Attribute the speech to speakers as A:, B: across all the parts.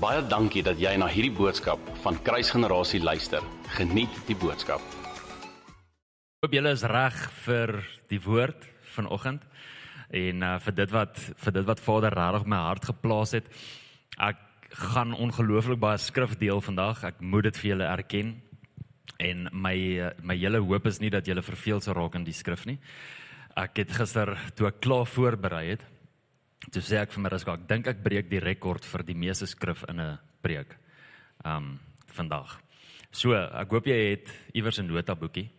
A: Baie dankie dat jy na hierdie boodskap van Kruisgenerasie luister. Geniet die boodskap.
B: Hoop julle is reg vir die woord vanoggend en uh, vir dit wat vir dit wat Vader regtig my hart geplaas het. Ek gaan ongelooflik baie skrif deel vandag. Ek moet dit vir julle erken. En my uh, my hele hoop is nie dat julle verveel sal raak in die skrif nie. Ek het gister toe ek klaar voorberei het, toe sê ek vir my rask ek dink ek breek die rekord vir die meeste skrif in 'n preek. Um vandag. So, ek hoop jy het iewers 'n notaboekie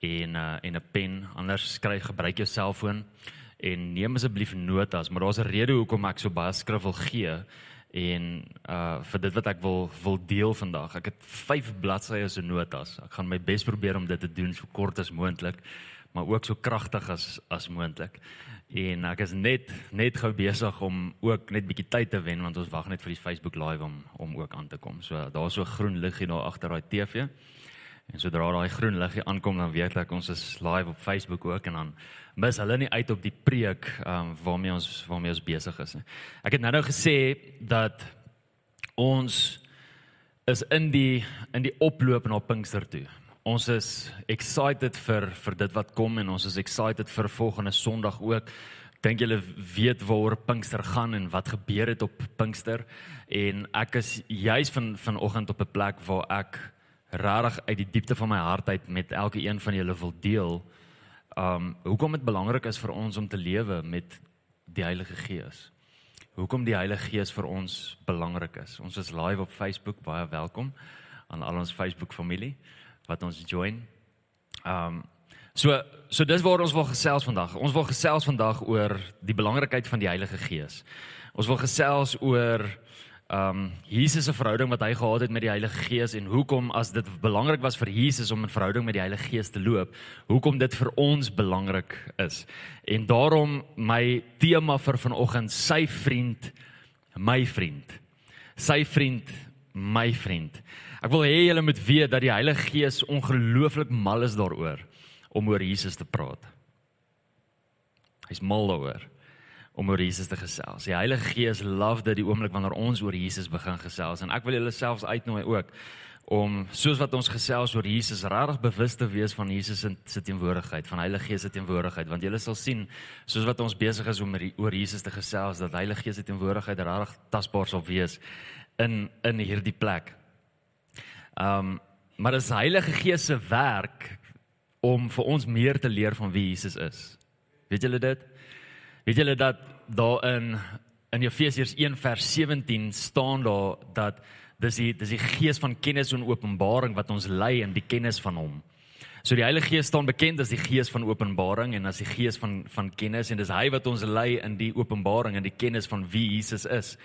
B: en uh, en 'n pen, anders skryf gebruik jou selfoon en neem asseblief notas, maar daar's 'n rede hoekom ek so baie skrif wil gee en uh vir dit wat ek wil wil deel vandag. Ek het 5 bladsye se notas. Ek gaan my bes probeer om dit te doen so kort as moontlik, maar ook so kragtig as as moontlik. En ek is net net gou besig om ook net bietjie tyd te wen want ons wag net vir die Facebook live om om ook aan te kom. So daar's so groen liggie daar agter daai TV. En sodra daai groen liggie aankom dan weet ek ons is live op Facebook ook en dan mis hulle nie uit op die preek um, waarmee ons waarmee ons besig is nie. Ek het nou-nou gesê dat ons is in die in die oploop na Pinkster toe ons is excited vir vir dit wat kom en ons is excited vir volgende Sondag ook. Dink julle weet waaroor Pinkster gaan en wat gebeur het op Pinkster en ek is juis van vanoggend op 'n plek waar ek regtig uit die diepte van my hart uit met elke een van julle wil deel. Um hoekom dit belangrik is vir ons om te lewe met die Heilige Gees. Hoekom die Heilige Gees vir ons belangrik is. Ons is live op Facebook, baie welkom aan al ons Facebook familie wat ons join. Um so so dis waar ons wil gesels vandag. Ons wil gesels vandag oor die belangrikheid van die Heilige Gees. Ons wil gesels oor um Jesus se verhouding wat hy gehad het met die Heilige Gees en hoekom as dit belangrik was vir Jesus om 'n verhouding met die Heilige Gees te loop, hoekom dit vir ons belangrik is. En daarom my tema vir vanoggend, sy vriend, my vriend. Sy vriend, my vriend. Ek wil hê julle moet weet dat die Heilige Gees ongelooflik mal is daaroor om oor Jesus te praat. Hy's mal daaroor om oor Jesus te gesels. Die Heilige Gees love dit die oomblik wanneer ons oor Jesus begin gesels en ek wil julle selfs uitnooi ook om soos wat ons gesels oor Jesus regtig bewus te wees van Jesus se teenwoordigheid, van Heilige Gees se teenwoordigheid, want julle sal sien soos wat ons besig is om oor Jesus te gesels dat Heilige Gees se teenwoordigheid regtig tasbaar sal wees in in hierdie plek. Um maar dis Heilige Gees se werk om vir ons meer te leer van wie Jesus is. Weet julle dit? Weet julle dat daar in in Efesiërs 1 vers 17 staan daar dat dis die dis die gees van kennis en openbaring wat ons lei in die kennis van hom. So die Heilige Gees staan bekend as die gees van openbaring en as die gees van van kennis en dis hy wat ons lei in die openbaring en die kennis van wie Jesus is.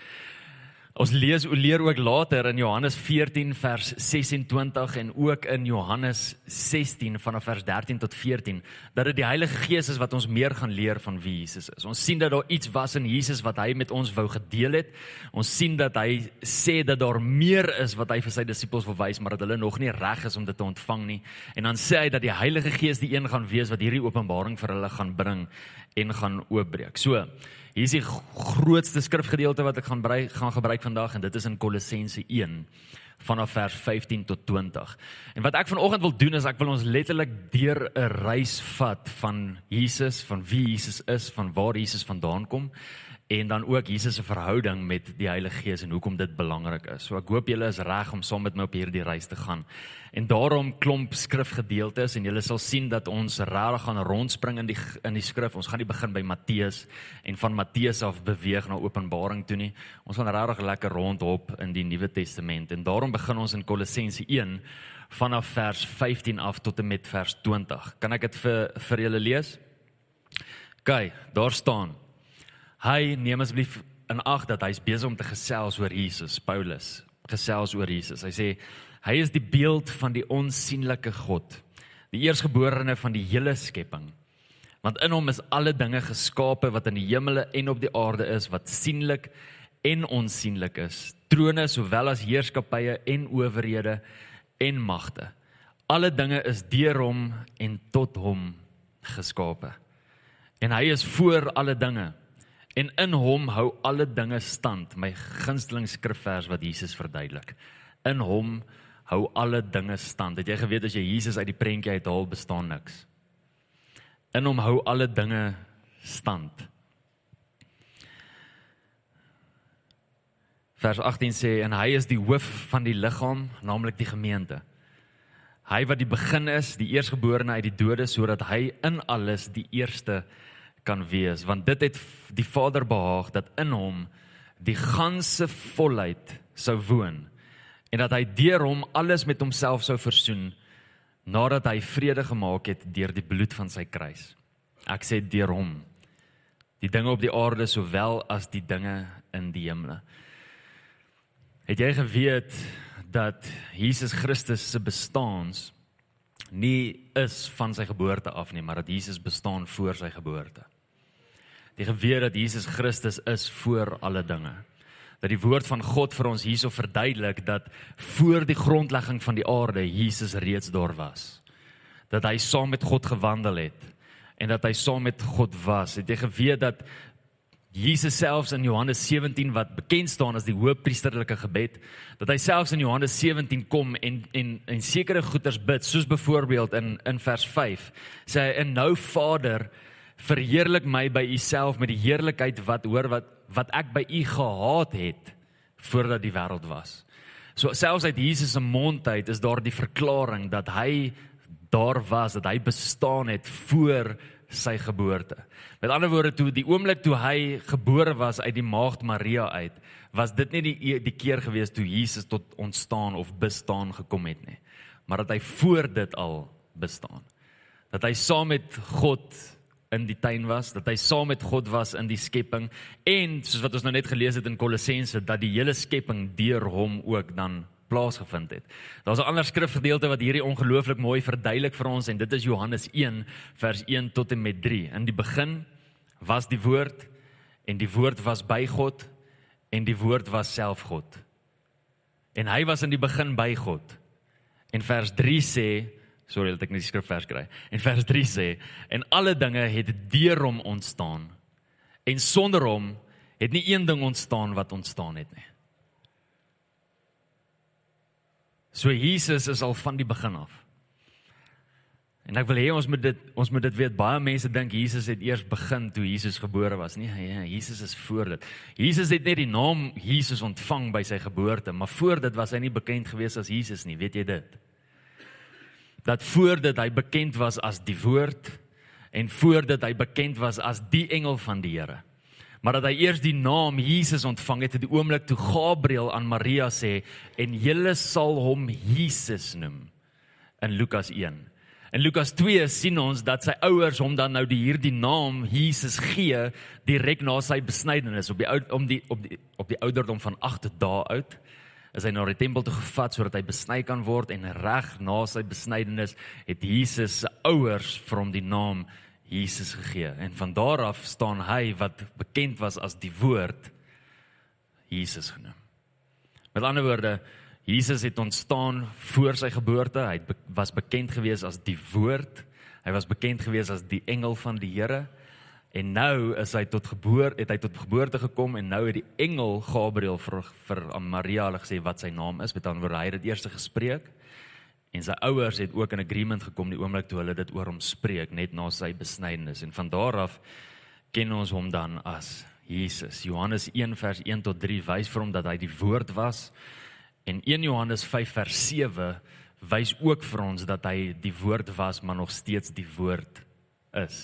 B: Ons lees o leer ook later in Johannes 14 vers 26 en ook in Johannes 16 vanaf vers 13 tot 14 dat dit die Heilige Gees is wat ons meer gaan leer van wie Jesus is. Ons sien dat daar iets was in Jesus wat hy met ons wou gedeel het. Ons sien dat hy sê dat daar meer is wat hy vir sy disippels wil wys, maar dat hulle nog nie reg is om dit te ontvang nie. En dan sê hy dat die Heilige Gees die een gaan wees wat hierdie openbaring vir hulle gaan bring en gaan oopbreek. So, Hier is die grootste skrifgedeelte wat ek gaan gebruik gaan gebruik vandag en dit is in Kolossense 1 vanaf vers 15 tot 20. En wat ek vanoggend wil doen is ek wil ons letterlik deur 'n reis vat van Jesus, van wie Jesus is, van waar Jesus vandaan kom en dan ook Jesus se verhouding met die Heilige Gees en hoekom dit belangrik is. So ek hoop julle is reg om saam met my op hierdie reis te gaan. En daarom klomp skrifgedeeltes en julle sal sien dat ons regtig gaan rondspring in die in die skrif. Ons gaan nie begin by Matteus en van Matteus af beweeg na Openbaring toe nie. Ons gaan regtig lekker rondhop in die Nuwe Testament en daarom begin ons in Kolossense 1 vanaf vers 15 af tot en met vers 20. Kan ek dit vir vir julle lees? OK, daar staan Hy neem asseblief in ag dat hy's besig om te gesels oor Jesus, Paulus, gesels oor Jesus. Hy sê hy is die beeld van die onsigbare God, die eersgeborene van die hele skepping. Want in hom is alle dinge geskape wat in die hemele en op die aarde is, wat sienlik en onsigblik is, trone sowel as heerskappye en owerhede en magte. Alle dinge is deur hom en tot hom geskape. En hy is voor alle dinge En in hom hou alle dinge stand. My gunsteling skrifvers wat Jesus verduidelik. In hom hou alle dinge stand. Het jy geweet as jy Jesus uit die prentjie uithaal, bestaan niks. In hom hou alle dinge stand. Vers 18 sê en hy is die hoof van die liggaam, naamlik die gemeente. Hy wat die begin is, die eersgeborene uit die dode sodat hy in alles die eerste kan wees, want dit het die Vader behaag dat in hom die ganse volheid sou woon en dat hy deur hom alles met homself sou versoen nadat hy vrede gemaak het deur die bloed van sy kruis. Ek sê deur hom die dinge op die aarde sowel as die dinge in die hemele. Het jy geweet dat Jesus Christus se bestaans nie is van sy geboorte af nie, maar dat Jesus bestaan voor sy geboorte. Die geweet dat Jesus Christus is voor alle dinge dat die woord van God vir ons hierso verduidelik dat voor die grondlegging van die aarde Jesus reeds daar was. Dat hy saam met God gewandel het en dat hy saam met God was. Het jy geweet dat Jesus selfs in Johannes 17 wat bekend staan as die hoëpriesterlike gebed, dat hy selfs in Johannes 17 kom en en en sekere goeders bid, soos byvoorbeeld in in vers 5, sê hy en nou Vader, verheerlik my by u self met die heerlikheid wat hoor wat wat ek by u gehad het voordat die wêreld was. So selfs uit Jesus se mond uit is daar die verklaring dat hy daar was, dat hy bestaan het voor sy geboorte. Met ander woorde toe die oomblik toe hy gebore was uit die maagd Maria uit, was dit nie die die keer gewees toe Jesus tot ontstaan of bestaan gekom het nie, maar dat hy voor dit al bestaan. Dat hy saam met God in die tuin was, dat hy saam met God was in die skepping en soos wat ons nou net gelees het in Kolossense dat die hele skepping deur hom ook dan plaasgevind het. Daar's 'n ander skrifgedeelte wat hierdie ongelooflik mooi verduidelik vir ons en dit is Johannes 1 vers 1 tot en met 3. In die begin was die woord en die woord was by God en die woord was self God. En hy was in die begin by God. En vers 3 sê Sorry dat ek nie die skrifvers kry. En vers 3 sê en alle dinge het deur hom ontstaan. En sonder hom het nie een ding ontstaan wat ontstaan het nie. So Jesus is al van die begin af. En ek wil hê ons moet dit ons moet dit weet baie mense dink Jesus het eers begin toe Jesus gebore was. Nee, ja, Jesus is voor dit. Jesus het net die naam Jesus ontvang by sy geboorte, maar voor dit was hy nie bekend gewees as Jesus nie, weet jy dit? Dat voordat hy bekend was as die woord en voordat hy bekend was as die engel van die Here. Maar dat hy eers die naam Jesus ontvang het in die oomblik toe Gabriël aan Maria sê en julle sal hom Jesus noem. In Lukas 1 in Lukas 2 sien ons dat sy ouers hom dan nou die hierdie naam Jesus gee direk na sy besnydenis. Op die om die op die op die ouderdom van 8 dae oud is hy na die tempel toe gevat sodat hy besny kan word en reg na sy besnydenis het Jesus se ouers vir hom die naam Jesus gegee en van daar af staan hy wat bekend was as die woord Jesus genoem. Met ander woorde Jesus het ontstaan voor sy geboorte. Hy was bekend gewees as die woord. Hy was bekend gewees as die engel van die Here. En nou is hy tot geboorte het hy tot geboorte gekom en nou het die engel Gabriël vir vir Maria hulle gesê wat sy naam is. Met ander woorde, hy het dit eers gespreek en sy ouers het ook in agreement gekom die oomblik toe hulle dit oor hom spreek net na sy besnydenis en van daar af ken ons hom dan as Jesus. Johannes 1 vers 1 tot 3 wys vir hom dat hy die woord was en 1 Johannes 5 vers 7 wys ook vir ons dat hy die woord was maar nog steeds die woord is.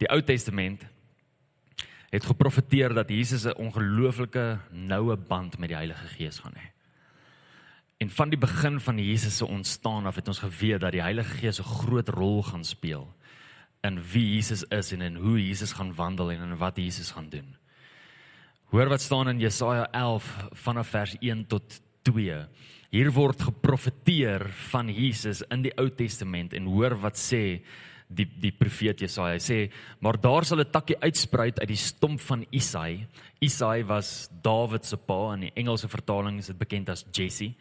B: Die Ou Testament het geprofeteer dat Jesus 'n ongelooflike noue band met die Heilige Gees gaan hê. En van die begin van Jesus se ontstaan af het ons geweet dat die Heilige Gees 'n groot rol gaan speel in wie Jesus is en in hoe Jesus gaan wandel en in wat Jesus gaan doen. Hoor wat staan in Jesaja 11 vanaf vers 1 tot 2. Hier word geprofeteer van Jesus in die Ou Testament en hoor wat sê die die profeet Jesaja sê maar daar sal 'n takkie uitspruit uit die stomp van Isai. Isai was Dawid se pa in die Engelse vertaling is dit bekend as Jesse.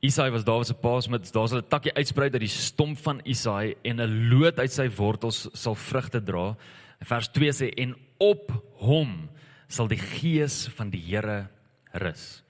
B: Isai was Dawid se pa, maar daar sal 'n takkie uitspruit uit die stomp van Isai en 'n loot uit sy wortels sal vrugte dra. Vers 2 sê en op hom sal die gees van die Here rus.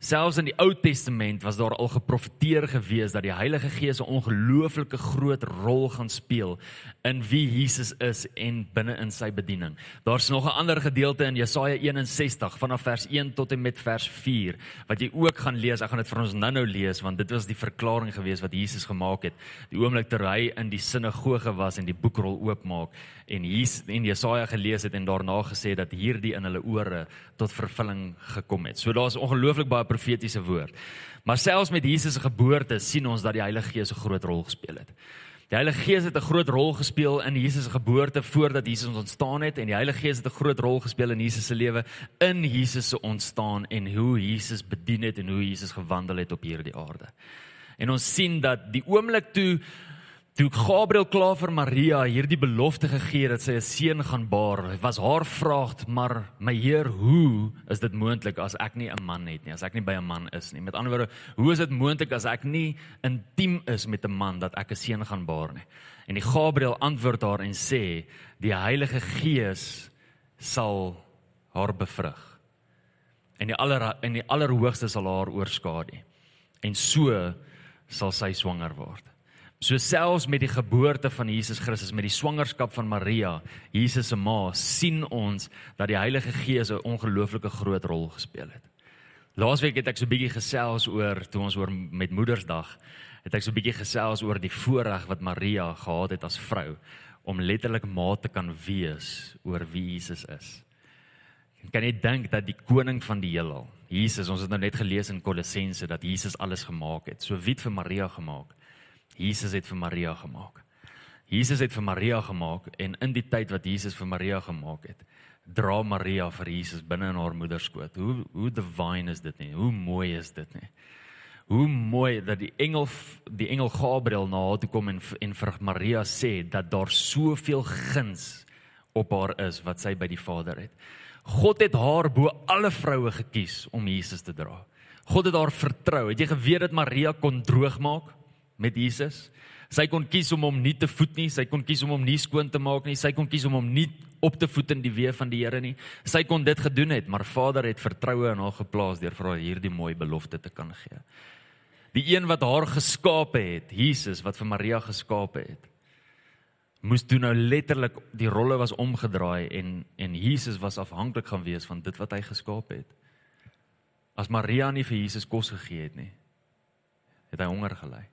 B: Selfs in die Ou Testament was daar al geprofeteer gewees dat die Heilige Gees 'n ongelooflike groot rol gaan speel in wie Jesus is en binne in sy bediening. Daar's nog 'n ander gedeelte in Jesaja 61 vanaf vers 1 tot en met vers 4 wat jy ook gaan lees. Ek gaan dit vir ons nou-nou lees want dit was die verklaring gewees wat Jesus gemaak het. Die oomblik terwyl hy in die sinagoge was en die boekrol oopmaak en hier in Jesaja gelees het en daarna gesê dat hierdie in hulle ore tot vervulling gekom het. So daar's ongelooflik baie profetiese woord. Maar selfs met Jesus se geboorte sien ons dat die Heilige Gees 'n groot rol gespeel het. Die Heilige Gees het 'n groot rol gespeel in Jesus se geboorte voordat Jesus ontstaan het en die Heilige Gees het 'n groot rol gespeel in Jesus se lewe in Jesus se ontstaan en hoe Jesus bedien het en hoe Jesus gewandel het op hierdie aarde. En ons sien dat die oomblik toe Toe Gabriël klaar vir Maria hierdie belofte gegee dat sy 'n seun gaan baar, was haar vraag: "Maar my Heer, hoe is dit moontlik as ek nie 'n man het nie, as ek nie by 'n man is nie?" Met ander woorde, hoe is dit moontlik as ek nie intiem is met 'n man dat ek 'n seun gaan baar nie? En die Gabriël antwoord haar en sê: "Die Heilige Gees sal haar bevrug. En die aller en die allerhoogste sal haar oorskadu. En so sal sy swanger word." So selfs met die geboorte van Jesus Christus, met die swangerskap van Maria, Jesus se ma, sien ons dat die Heilige Gees 'n ongelooflike groot rol gespeel het. Laasweek het ek so 'n bietjie gesels oor toe ons oor met Moedersdag, het ek so 'n bietjie gesels oor die voorreg wat Maria gehad het as vrou om letterlik ma te kan wees oor wie Jesus is. Kan jy dink dat die koning van die heelal, Jesus, ons het nou net gelees in Kolossense dat Jesus alles gemaak het. So wie het vir Maria gemaak? Jesus het vir Maria gemaak. Jesus het vir Maria gemaak en in die tyd wat Jesus vir Maria gemaak het, dra Maria vir Jesus binne in haar moederskoot. Hoe hoe divine is dit nie? Hoe mooi is dit nie? Hoe mooi dat die engel die engel Gabriël na haar toe kom en en vir Maria sê dat daar soveel guns op haar is wat sy by die Vader het. God het haar bo alle vroue gekies om Jesus te dra. God het haar vertrou. Het jy geweet dat Maria kon droog maak? Met Jesus. Sy kon kies om hom nie te voed nie, sy kon kies om hom nie skoon te maak nie, sy kon kies om hom nie op te voed in die weë van die Here nie. Sy kon dit gedoen het, maar Vader het vertroue in haar geplaas deur vir haar hierdie mooi belofte te kan gee. Die een wat haar geskape het, Jesus wat vir Maria geskape het, moes toe nou letterlik die rolle was omgedraai en en Jesus was afhanklik gaan wees van dit wat hy geskaap het. As Maria nie vir Jesus kos gegee het nie, het hy honger gely.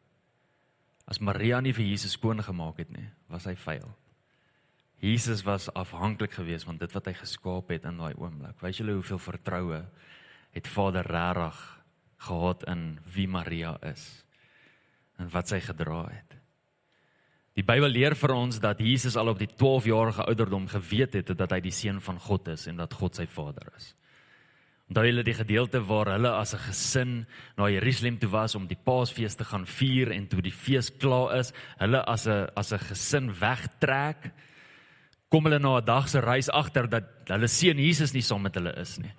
B: As Maria nie vir Jesus skoon gemaak het nie, was hy vuil. Jesus was afhanklik geweest van dit wat hy geskaap het in daai oomblik. Wys julle hoeveel vertroue het Vader regtig gehad in wie Maria is en wat sy gedra het. Die Bybel leer vir ons dat Jesus al op die 12 jarige ouderdom geweet het dat hy die seun van God is en dat God sy Vader is. Onthou julle die gedeelte waar hulle as 'n gesin na Jerusalem toe was om die Paasfees te gaan vier en toe die fees klaar is, hulle as 'n as 'n gesin wegtrek, kom hulle na 'n dag se reis agter dat hulle seun Jesus nie saam met hulle is nie.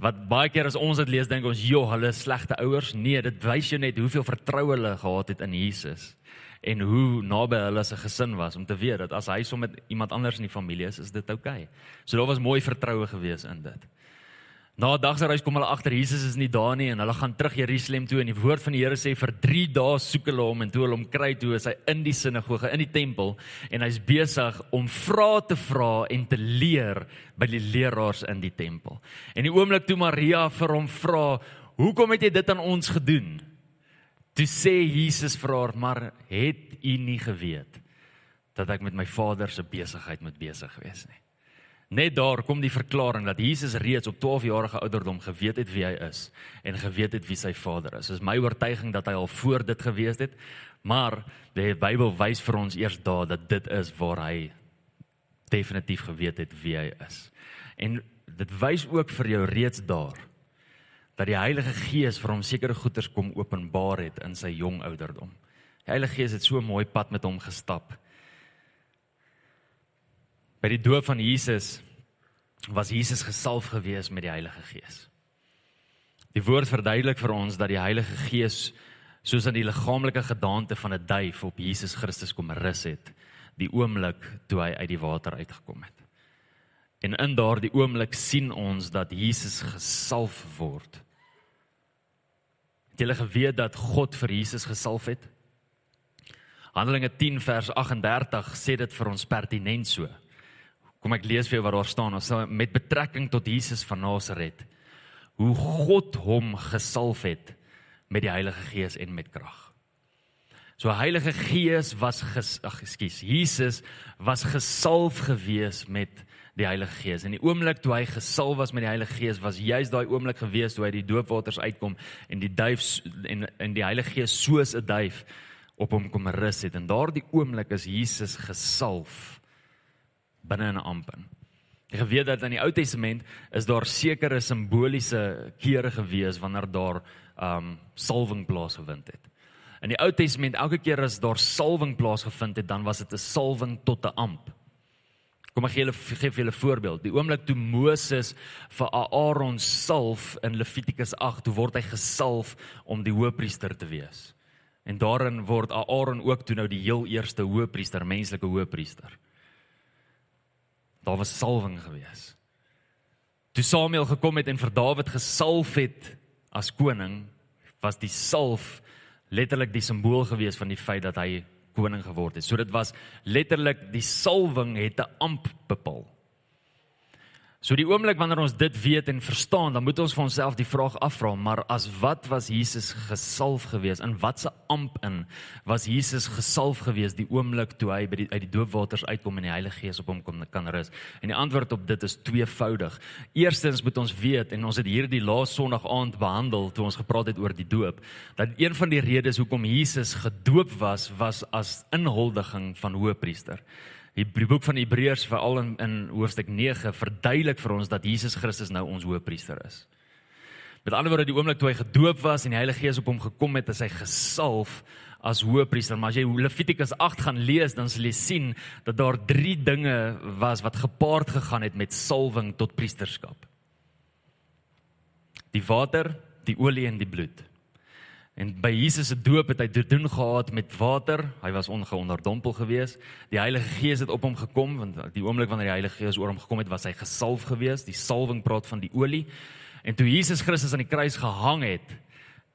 B: Wat baie keer as ons dit lees dink ons, "Jo, hulle is slegte ouers." Nee, dit wys jou net hoeveel vertroue hulle gehad het in Jesus en hoe naby hulle as 'n gesin was om te weet dat as hy saam met iemand anders in die familie is, is dit oukei. Okay. So daar was mooi vertroue gewees in dit. Na 'n dag se reis kom hulle agter Jesus is nie daar nie en hulle gaan terug Jerusalem toe en die woord van die Here sê vir 3 dae soek hulle hom en toe hulle hom kry toe is hy in die sinagoge in die tempel en hy's besig om vrae te vra en te leer by die leraars in die tempel. En die oomblik toe Maria vir hom vra, "Hoekom het jy dit aan ons gedoen?" Toe sê Jesus vir haar, "Maar het u nie geweet dat ek met my Vader se besigheid moet besig wees nie?" Net daar kom die verklaring dat Jesus reeds op 12 jarige ouderdom geweet het wie hy is en geweet het wie sy Vader is. Dis my oortuiging dat hy al voor dit geweet het, maar die Bybel wys vir ons eers daar dat dit is waar hy definitief geweet het wie hy is. En dit wys ook vir jou reeds daar dat die Heilige Gees vir hom sekere goeders kom openbaar het in sy jong ouderdom. Die Heilige Gees het so mooi pad met hom gestap By die doop van Jesus was Jesus gesalf gewees met die Heilige Gees. Die woord verduidelik vir ons dat die Heilige Gees soos in die liggaamlike gedaante van 'n duif op Jesus Christus kom rus het die oomblik toe hy uit die water uitgekom het. En in daardie oomblik sien ons dat Jesus gesalf word. Het julle geweet dat God vir Jesus gesalf het? Handelinge 10 vers 38 sê dit vir ons pertinent so. Kom ek lees vir jou wat daar staan, ons met betrekking tot Jesus van Nasaret. Hoe God hom gesalf het met die Heilige Gees en met krag. So Heilige Gees was ag ekskuus, Jesus was gesalf gewees met die Heilige Gees. In die oomblik toe hy gesalf was met die Heilige Gees, was juist daai oomblik gewees toe hy die doopwaters uitkom en die duif en en die Heilige Gees soos 'n duif op hom kom rus het. En daardie oomblik is Jesus gesalf binne 'n amp in. Jy weet dat in die Ou Testament is daar sekere simboliese kere gewees wanneer daar um salwing plaasgevind het. In die Ou Testament elke keer as daar salwing plaasgevind het, dan was dit 'n salwing tot 'n amp. Kom ek gee julle gee vir julle voorbeeld. Die oomblik toe Moses vir Aaron salf in Levitikus 8, toe word hy gesalf om die hoëpriester te wees. En daarin word Aaron ook toe nou die heel eerste hoëpriester, menslike hoëpriester. Daar was salwing gewees. Toe Samuel gekom het en vir Dawid gesalf het as koning, was die salf letterlik die simbool gewees van die feit dat hy koning geword het. So dit was letterlik die salwing het 'n amp bepaal. So die oomblik wanneer ons dit weet en verstaan, dan moet ons vir onsself die vraag afvra, maar as wat was Jesus gesalf gewees? In watse amp in was Jesus gesalf gewees die oomblik toe hy by die uit die doopwaters uitkom en die Heilige Gees op hom kom kan rus? En die antwoord op dit is tweevoudig. Eerstens moet ons weet en ons het hierdie laaste Sondag aand behandel toe ons gepraat het oor die doop, dat een van die redes hoekom Jesus gedoop was was as inhuldiging van hoëpriester. Die boek van Hebreërs veral in, in hoofstuk 9 verduidelik vir ons dat Jesus Christus nou ons hoëpriester is. Met ander woorde, die oomblik toe hy gedoop was en die Heilige Gees op hom gekom het, is hy gesalf as hoëpriester. Maar as jy Levitikus 8 gaan lees, dan sal jy sien dat daar drie dinge was wat gepaard gegaan het met salwing tot priesterskap. Die water, die olie en die bloed. En by Jesus se doop het hy te doen gehad met water. Hy was ongeonderdompel gewees. Die Heilige Gees het op hom gekom want die oomblik wanneer die Heilige Gees oor hom gekom het, was hy gesalf gewees. Die salwing praat van die olie. En toe Jesus Christus aan die kruis gehang het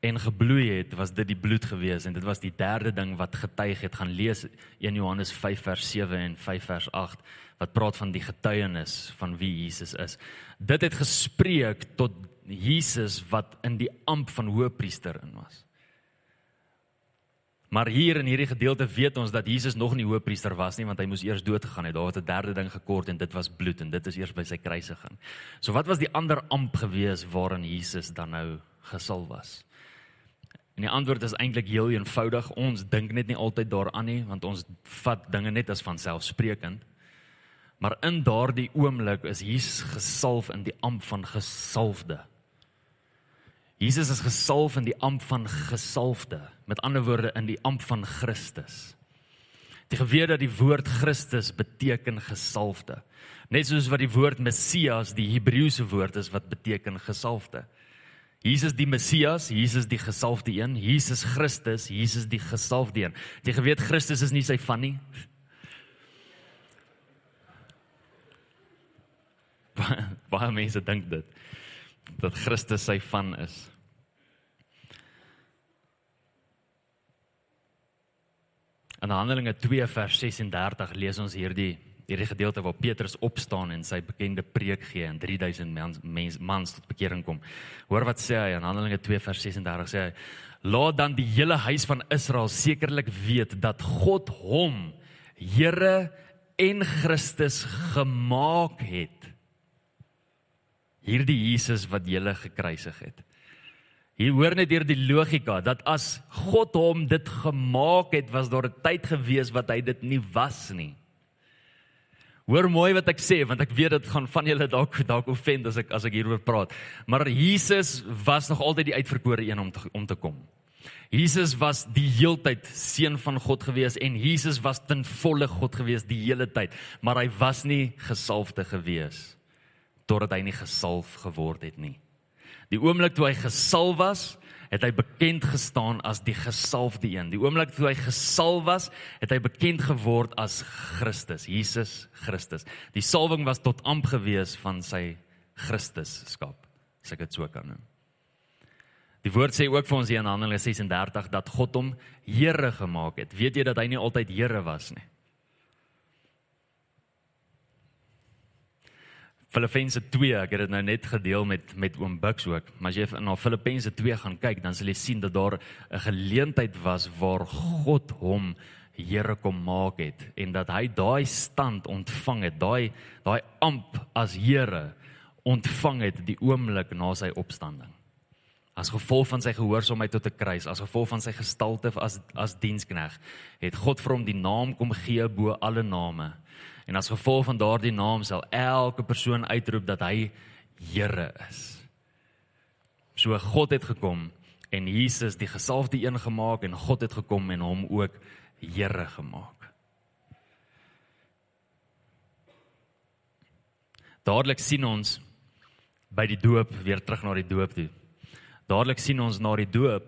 B: en gebloei het, was dit die bloed gewees en dit was die derde ding wat getuig het. Gaan lees 1 Johannes 5 vers 7 en 5 vers 8 wat praat van die getuienis van wie Jesus is. Dit het gespreek tot Jesus wat in die amp van hoëpriester in was. Maar hier in hierdie gedeelte weet ons dat Jesus nog nie hoëpriester was nie want hy moes eers dood gegaan het. Daar het 'n derde ding gekort en dit was bloed en dit is eers by sy kruisiging. So wat was die ander amp gewees waarin Jesus dan nou gesal was? En die antwoord is eintlik heel eenvoudig. Ons dink net nie altyd daaraan nie want ons vat dinge net as vanselfsprekend. Maar in daardie oomblik is Jesus gesalf in die amp van gesalfde. Jesus is gesalf in die amp van gesalfde, met ander woorde in die amp van Christus. Die geweet dat die woord Christus beteken gesalfde. Net soos wat die woord Messias die Hebreëse woord is wat beteken gesalfde. Jesus die Messias, Jesus die gesalfde een, Jesus Christus, Jesus die gesalfde een. Jy geweet Christus is nie sy van nie. Baie mense dink dit dat Christus sy van is. In Handelinge 2 vers 36 lees ons hierdie hierdie gedeelte waar Petrus opstaan en sy bekende preek gee en 3000 mens, mens mans tot bekering kom. Hoor wat sê hy in Handelinge 2 vers 36 sê hy: "Laat dan die hele huis van Israel sekerlik weet dat God hom Here en Christus gemaak het." hierdie Jesus wat jy gekruisig het. Hier hoor net hier die logika dat as God hom dit gemaak het, was daar 'n tyd gewees wat hy dit nie was nie. Hoor mooi wat ek sê want ek weet dit gaan van julle dalk dalk offend as ek as ek hieroor praat. Maar Jesus was nog altyd die uitverkore een om te, om te kom. Jesus was die heeltyd seun van God gewees en Jesus was ten volle God gewees die hele tyd, maar hy was nie gesalfde gewees totdat hy nie gesalf geword het nie. Die oomblik toe hy gesalf was het hy bekend gestaan as die gesalfde een. Die oomblik toe hy gesalf was, het hy bekend geword as Christus, Jesus Christus. Die salwing was tot amp gewees van sy Christusskap, as ek dit so kan noem. Die woord sê ook vir ons hier in Handelinge 36 dat God hom Here gemaak het. Weet jy dat hy nie altyd Here was nie? Filippense 2, ek het dit nou net gedeel met met oom Bux ook, maar as jy na Filippense 2 gaan kyk, dan sal jy sien dat daar 'n geleentheid was waar God hom Here kom maak het en dat hy daai stand ontvang het, daai daai amp as Here ontvang het die oomblik na sy opstanding. As gevolg van sy gehoorsaamheid tot 'n kruis, as gevolg van sy gestalte as as dienskneg, het God vir hom die naam kom gee bo alle name En as gevolg van daardie naam sal elke persoon uitroep dat hy Here is. So God het gekom en Jesus die gesalfde een gemaak en God het gekom en hom ook Here gemaak. Dadelik sien ons by die doop weer terug na die doop toe. Dadelik sien ons na die doop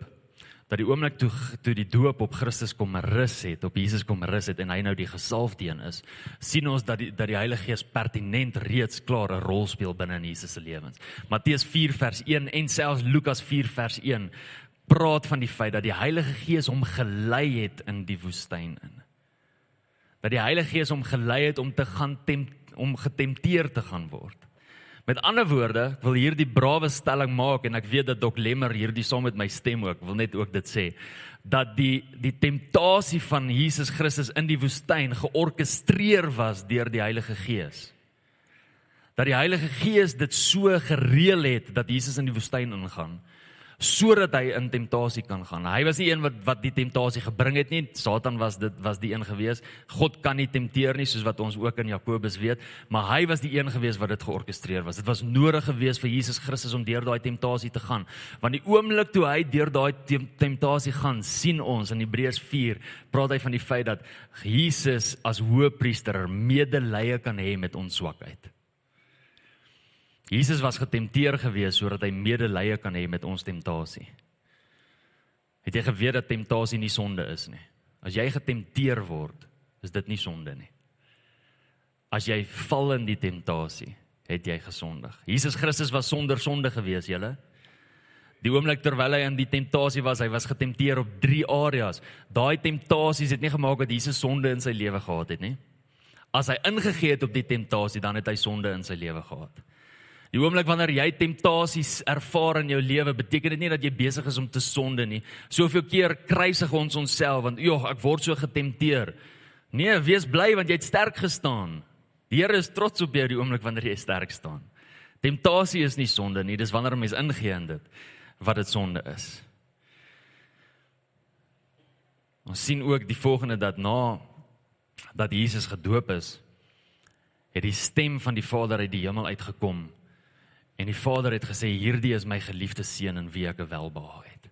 B: dat die oomblik toe toe die doop op Christus kom rus het, op Jesus kom rus het en hy nou die gesalfde een is, sien ons dat die dat die Heilige Gees pertinent reeds klaar 'n rol speel binne in Jesus se lewens. Matteus 4 vers 1 en selfs Lukas 4 vers 1 praat van die feit dat die Heilige Gees hom gelei het in die woestyn in. Dat die Heilige Gees hom gelei het om te gaan tem, om getempteer te gaan word. Met ander woorde, ek wil hierdie brawe stelling maak en ek weet dat Dok Lemmer hierdie saam met my stem ook, wil net ook dit sê dat die die temptasie van Jesus Christus in die woestyn georkestreer was deur die Heilige Gees. Dat die Heilige Gees dit so gereël het dat Jesus in die woestyn ingaan sodat hy in temptasie kan gaan. Hy was die een wat wat die temptasie gebring het nie. Satan was dit was die een gewees. God kan nie tempteer nie soos wat ons ook in Jakobus weet, maar hy was die een gewees wat dit georkestreer was. Dit was nodig gewees vir Jesus Christus om deur daai temptasie te gaan. Want die oomblik toe hy deur daai temptasie gaan, sien ons in Hebreërs 4 praat hy van die feit dat Jesus as hoëpriester medelee kan hê met ons swakheid. Jesus was getempteer gewees sodat hy medelee kan hê met ons temptasie. Het jy geweet dat temptasie nie sonde is nie? As jy getempteer word, is dit nie sonde nie. As jy val in die temptasie, het jy gesondig. Jesus Christus was sonder sonde gewees, julle. Die oomblik terwyl hy in die temptasie was, hy was getempteer op 3 areas. Daai temptasies het nie gemaak dat Jesus sonde in sy lewe gehad het nie. As hy ingegee het op die temptasie, dan het hy sonde in sy lewe gehad. Die oomblik wanneer jy temptasies ervaar in jou lewe, beteken dit nie dat jy besig is om te sonde nie. Soveel keer kruisig ons onsself want joh, ek word so getempteer. Nee, wees bly want jy het sterk gestaan. Die Here is trots op jou die oomblik wanneer jy sterk staan. Temptasie is nie sonde nie, dis wanneer 'n mens ingee in dit wat dit sonde is. Ons sien ook die volgende dat na dat Jesus gedoop is, het die stem van die Vader uit die hemel uitgekom En die Vader het gesê hierdie is my geliefde seun in wie ek welbehaag het.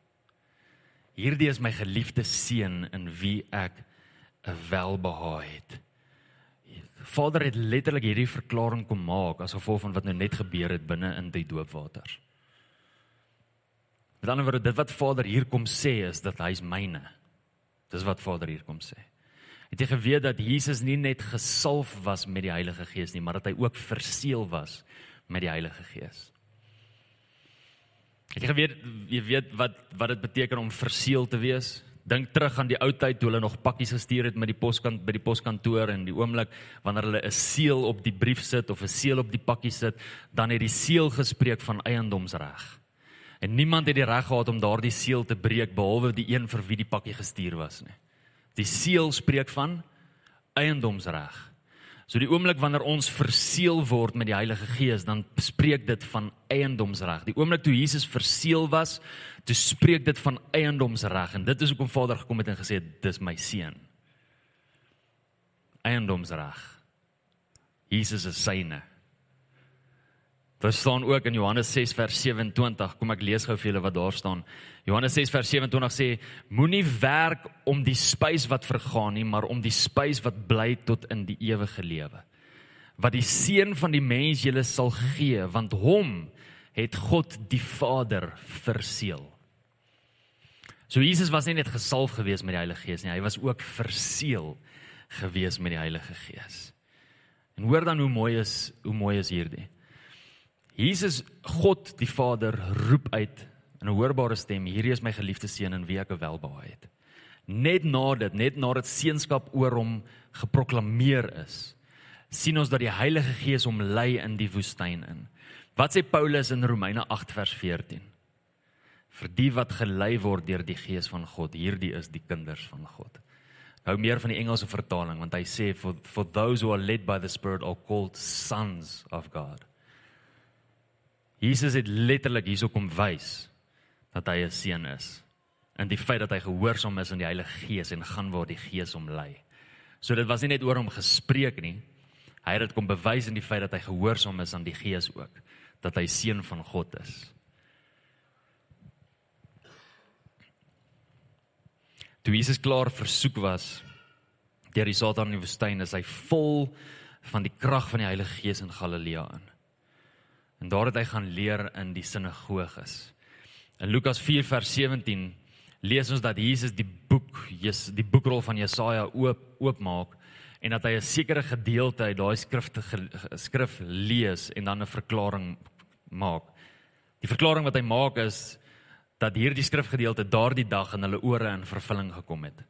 B: Hierdie is my geliefde seun in wie ek 'n welbehaag het. Vader het letterlik hierdie verklaring kom maak as gevolg van wat nou net gebeur het binne in die doopwaters. Met ander woorde, dit wat Vader hier kom sê is dat hy's myne. Dis wat Vader hier kom sê. Het jy geweet dat Jesus nie net gesalf was met die Heilige Gees nie, maar dat hy ook verseël was met die Heilige Gees. Het jy geweet jy weet wat wat dit beteken om verseël te wees? Dink terug aan die ou tyd toe hulle nog pakkies gestuur het met die poskant by die poskantoor en die oomblik wanneer hulle 'n seël op die brief sit of 'n seël op die pakkie sit, dan het die seël gespreek van eiendomsreg. En niemand het die reg gehad om daardie seël te breek behalwe die een vir wie die pakkie gestuur was nie. Die seël spreek van eiendomsreg. So die oomblik wanneer ons verseël word met die Heilige Gees, dan spreek dit van eiendomsreg. Die oomblik toe Jesus verseël was, toe spreek dit van eiendomsreg en dit is hoekom Vader gekom het en gesê dis my seun. Eiendomsreg. Jesus is syne. Daar staan ook in Johannes 6 vers 27, kom ek lees gou vir julle wat daar staan. Johannes 6 vers 27 sê: Moenie werk om die spys wat vergaan nie, maar om die spys wat bly tot in die ewige lewe. Wat die seun van die mens julle sal gee, want hom het God die Vader verseël. So Jesus was nie net gesalf gewees met die Heilige Gees nie, hy was ook verseël gewees met die Heilige Gees. En hoor dan hoe mooi is hoe mooi is hierdie. Jesus God die Vader roep uit in 'n hoorbare stem: "Hierdie is my geliefde seun in wie ek welbehaag het." Net na dit, net nadat seunskap oor hom geproklaameer is, sien ons dat die Heilige Gees hom lei in die woestyn in. Wat sê Paulus in Romeine 8 vers 14? Vir die wat gelei word deur die Gees van God, hierdie is die kinders van God. Hou meer van die Engelse vertaling want hy sê for for those who are led by the Spirit are called sons of God. Jesus het letterlik hierso kom wys dat hy 'n seun is in die feit dat hy gehoorsaam is aan die Heilige Gees en gaan waar die Gees hom lei. So dit was nie net oor hom gespreek nie. Hy het dit kom bewys in die feit dat hy gehoorsaam is aan die Gees ook, dat hy seun van God is. Toe Jesus klaar versoek was deur die Satan in die woestyn, is hy vol van die krag van die Heilige Gees in Galilea in. En daar het hy gaan leer in die sinagoges. In Lukas 4 vers 17 lees ons dat Jesus die boek die boekrol van Jesaja oop oopmaak en dat hy 'n sekere gedeelte uit daai skrifte skrif lees en dan 'n verklaring maak. Die verklaring wat hy maak is dat hierdie skrifgedeelte daardie dag in hulle ore in vervulling gekom het.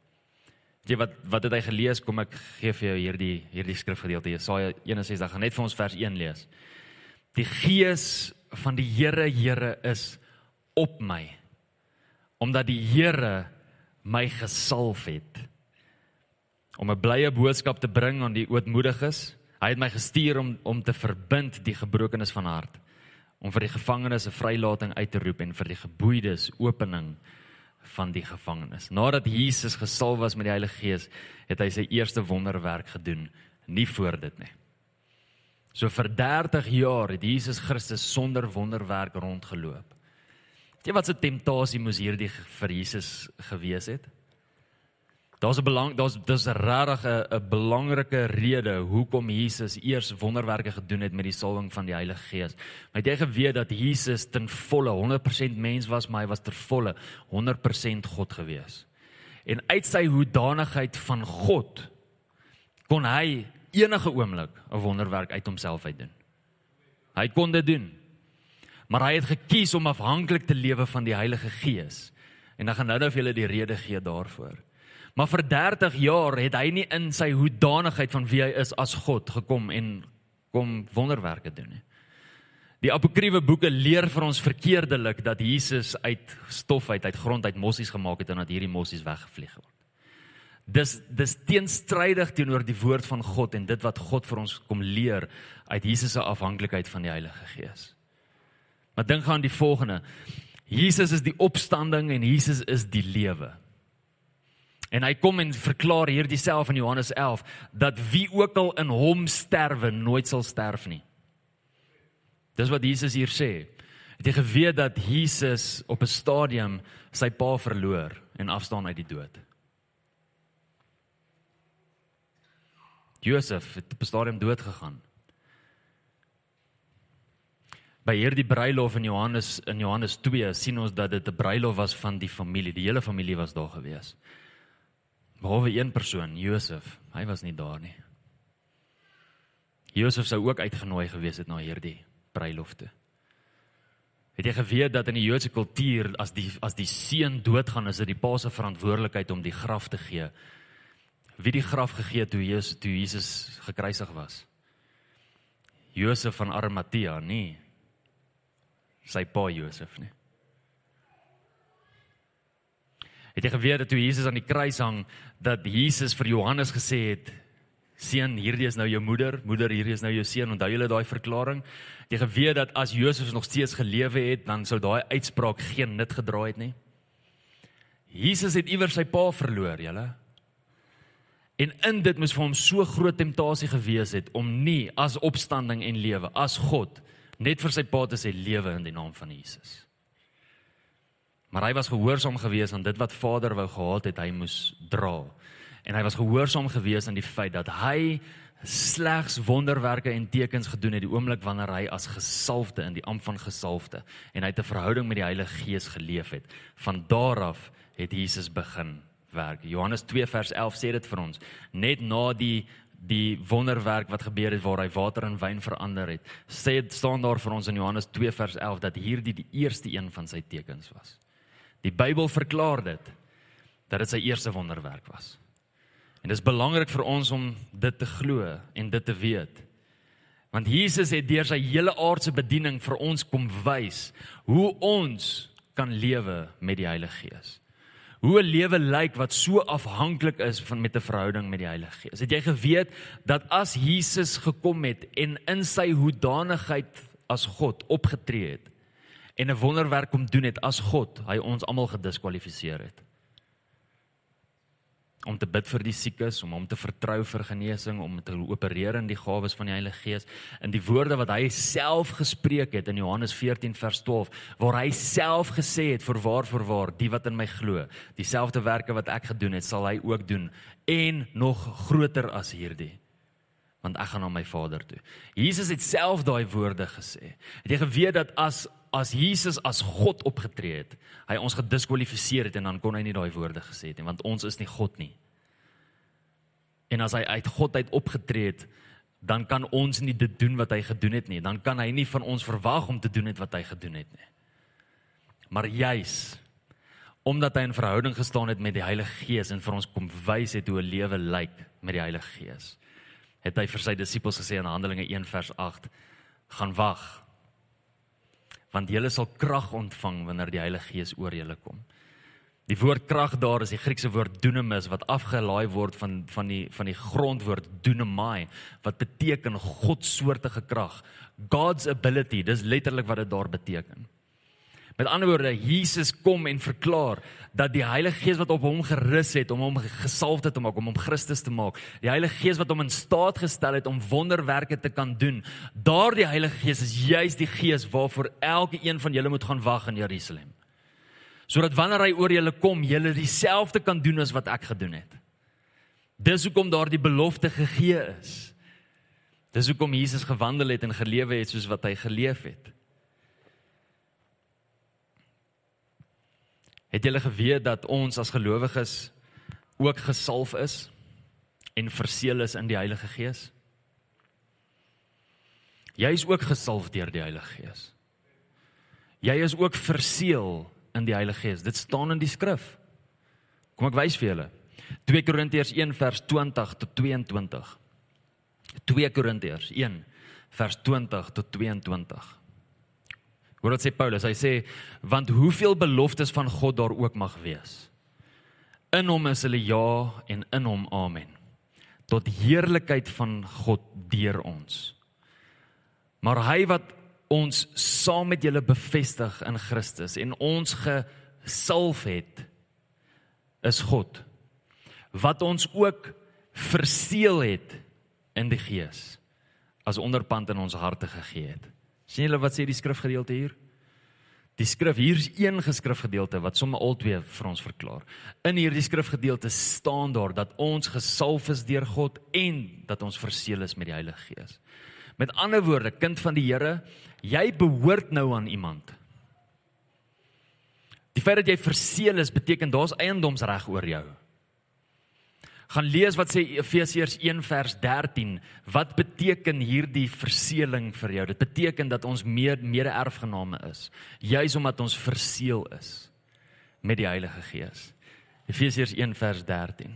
B: Weet jy wat wat het hy gelees? Kom ek gee vir jou hierdie hierdie skrifgedeelte Jesaja 61. Gaan net vir ons vers 1 lees. Die gees van die Here Here is op my omdat die Here my gesalf het om 'n blye boodskap te bring aan die ootmoediges. Hy het my gestuur om om te verbind die gebrokenes van hart, om vir die gevangenes 'n vrylating uit te roep en vir die geboeides opening van die gevangenes. Nadat Jesus gesalf was met die Heilige Gees, het hy sy eerste wonderwerk gedoen, nie voor dit nie. So vir 30 jaar het Jesus Christus sonder wonderwerk rondgeloop. Weet jy wat se temptasie moes hierdie vir Jesus gewees het? Daar's 'n belang daar's dis regtig 'n 'n belangrike rede hoekom Jesus eers wonderwerke gedoen het met die salwing van die Heilige Gees. Maar het jy geweet dat Jesus ten volle 100% mens was, maar hy was ter volle 100% God gewees. En uit sy hoedanigheid van God kon hy enige oomblik 'n wonderwerk uit homself uit doen. Hy kon dit doen. Maar hy het gekies om afhanklik te lewe van die Heilige Gees. En dan gaan nou nou vir julle die rede gee daarvoor. Maar vir 30 jaar het hy nie in sy hoedanigheid van wie hy is as God gekom en kom wonderwerke doen nie. Die apokriewe boeke leer vir ons verkeerdelik dat Jesus uit stof uit uit grond uit mossies gemaak het en dat hierdie mossies weggevlieg het. Dis dis teenstrydig teenoor die woord van God en dit wat God vir ons kom leer uit Jesus se afhanklikheid van die Heilige Gees. Maar dink gaan die volgende. Jesus is die opstanding en Jesus is die lewe. En hy kom en verklaar hierdie self in Johannes 11 dat wie ook al in hom sterwe nooit sal sterf nie. Dis wat Jesus hier sê. Het jy geweet dat Jesus op 'n stadium sy pa verloor en afstaan uit die dood? Josef het op 'n stadium dood gegaan. By hierdie bruilof in Johannes in Johannes 2 sien ons dat dit 'n bruilof was van die familie. Die hele familie was daar gewees. Behalwe een persoon, Josef. Hy was nie daar nie. Josef sou ook uitgenooi gewees het na hierdie bruilof toe. Het jy geweet dat in die Joodse kultuur as die as die seun doodgaan, is dit die pa se verantwoordelikheid om die graf te gee wie die graf gegee toe Jesus toe Jesus gekruisig was. Josef van Arimatea, nie sy pa Josef nie. Het jy geweet dat toe Jesus aan die kruis hang dat Jesus vir Johannes gesê het seun hierdie is nou jou moeder, moeder hierdie is nou jou seun. Onthou julle daai verklaring? Het jy geweet dat as Josef nog steeds gelewe het, dan sou daai uitspraak geen nut gedra het nie? Jesus het iewers sy pa verloor, julle. En in dit moes vir hom so groot temptasie gewees het om nie as opstanding en lewe as God net vir sy pa te sê lewe in die naam van Jesus. Maar hy was gehoorsaam gewees aan dit wat Vader wou gehad het hy moes dra. En hy was gehoorsaam gewees aan die feit dat hy slegs wonderwerke en tekens gedoen het die oomblik wanneer hy as gesalfde in die ampt van gesalfde en hy het 'n verhouding met die Heilige Gees geleef het. Van daar af het Jesus begin werk. Johannes 2 vers 11 sê dit vir ons. Net na die die wonderwerk wat gebeur het waar hy water in wyn verander het. Sê dit staan daar vir ons in Johannes 2 vers 11 dat hierdie die eerste een van sy tekens was. Die Bybel verklaar dit dat dit sy eerste wonderwerk was. En dit is belangrik vir ons om dit te glo en dit te weet. Want Jesus het deur sy hele aardse bediening vir ons kom wys hoe ons kan lewe met die Heilige Gees. Hoe 'n lewe lyk wat so afhanklik is van met 'n verhouding met die Heilige Gees. Het jy geweet dat as Jesus gekom het en in sy hoedanigheid as God opgetree het en 'n wonderwerk kom doen het as God, hy ons almal gediskwalifiseer het? Om te bid vir die siekes, om hom te vertrou vir genesing, om te opereer in die gawes van die Heilige Gees, in die woorde wat hy self gespreek het in Johannes 14 vers 12, waar hy self gesê het vir waar vir waar die wat in my glo, dieselfde werke wat ek gedoen het, sal hy ook doen en nog groter as hierdie want ek gaan na my Vader toe. Jesus het self daai woorde gesê. Het jy geweet dat as as Jesus as God opgetree het, hy ons gediskwalifiseer het en dan kon hy nie daai woorde gesê het nie, want ons is nie God nie. En as hy uit God uit opgetree het, dan kan ons nie dit doen wat hy gedoen het nie. Dan kan hy nie van ons verwag om te doen het wat hy gedoen het nie. Maar juis omdat hy in verhouding gestaan het met die Heilige Gees en vir ons kom wys het hoe 'n lewe lyk met die Heilige Gees, het hy vir sy disippels gesê in Handelinge 1 vers 8: "Gaan wag want julle sal krag ontvang wanneer die Heilige Gees oor julle kom. Die woord krag daar is die Griekse woord dunamis wat afgelaai word van van die van die grondwoord dunamai wat beteken God soortige krag. God's ability, dis letterlik wat dit daar beteken. Met ander woorde, Jesus kom en verklaar dat die Heilige Gees wat op hom gerus het om hom gesalf te maak, om hom Christus te maak, die Heilige Gees wat hom in staat gestel het om wonderwerke te kan doen, daardie Heilige Gees is juis die Gees waarvoor elke een van julle moet gaan wag in Jerusalem. Sodat wanneer hy oor julle kom, julle dieselfde kan doen as wat ek gedoen het. Dis hoekom daardie belofte gegee is. Dis hoekom Jesus gewandel het en gelewe het soos wat hy geleef het. Het julle geweet dat ons as gelowiges ook gesalf is en verseël is in die Heilige Gees? Jy is ook gesalf deur die Heilige Gees. Jy is ook verseël in die Heilige Gees. Dit staan in die skrif. Kom ek wys vir julle. 2 Korintiërs 1 vers 20 tot 22. 2 Korintiërs 1 vers 20 tot 22. Hoor wat sê Paulus? Hy sê want hoeveel beloftes van God daar ook mag wees. In hom is hulle ja en in hom amen. Tot heerlikheid van God deur ons. Maar hy wat ons saam met julle bevestig in Christus en ons gesalf het is God wat ons ook verseël het in die Gees as onderpand in ons harte gegee het sien julle wat sê die skrifgedeelte hier? Die skrif hier is een geskrifgedeelte wat sommer al twee vir ons verklaar. In hierdie skrifgedeelte staan daar dat ons gesalf is deur God en dat ons verseël is met die Heilige Gees. Met ander woorde, kind van die Here, jy behoort nou aan iemand. Die feit dat jy verseël is beteken daar's eiendomsreg oor jou gaan lees wat sê Efesiërs 1 vers 13. Wat beteken hierdie verseëling vir jou? Dit beteken dat ons meer mede-erfgename is, juis omdat ons verseël is met die Heilige Gees. Efesiërs 1 vers 13.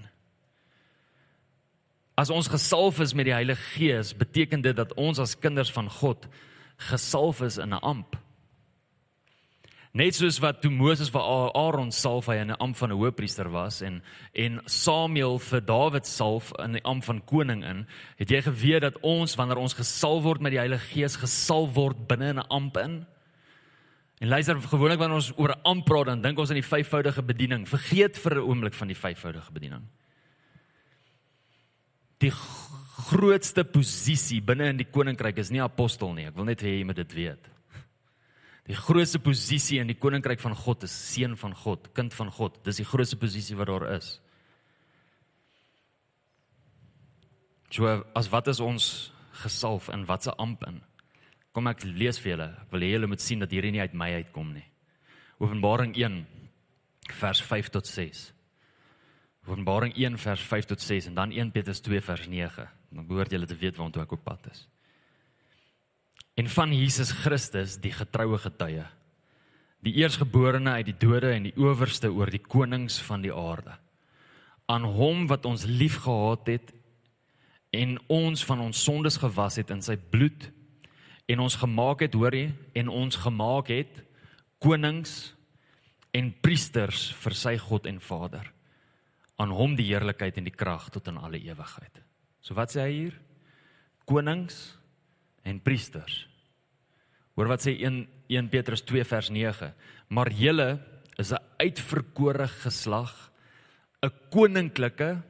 B: As ons gesalf is met die Heilige Gees, beteken dit dat ons as kinders van God gesalf is in 'n amp. Net soos wat toe Moses vir Aaron salf hy in 'n amp van 'n hoëpriester was en en Samuel vir Dawid salf in die amp van koning in, het jy geweet dat ons wanneer ons gesalf word met die Heilige Gees gesalf word binne in 'n amp in? En luister, gewoonlik wanneer ons oor 'n amp praat, dan dink ons aan die vyfvoudige bediening. Vergeet vir 'n oomblik van die vyfvoudige bediening. Die grootste posisie binne in die koninkryk is nie apostel nie. Ek wil net hê jy moet dit weet. Die grootste posisie in die koninkryk van God is seun van God, kind van God. Dis die grootste posisie wat daar is. So as wat is ons gesalf in watse amp in? Kom ek lees vir julle. Ek wil hê julle moet sien dat hierdie nie uit my uitkom nie. Openbaring 1 vers 5 tot 6. Openbaring 1 vers 5 tot 6 en dan 1 Petrus 2 vers 9. Dan behoort julle te weet waartoe ek op pad is. En van Jesus Christus, die getroue getuie, die eersgeborene uit die dode en die owerste oor die konings van die aarde. Aan hom wat ons liefgehad het en ons van ons sondes gewas het in sy bloed en ons gemaak het, hoor jy, en ons gemaak het konings en priesters vir sy God en Vader. Aan hom die heerlikheid en die krag tot in alle ewigheid. So wat sê hy hier? Konings en priesters. Hoor wat sê 1 1 Petrus 2 vers 9. Maar julle is 'n uitverkore geslag, 'n koninklike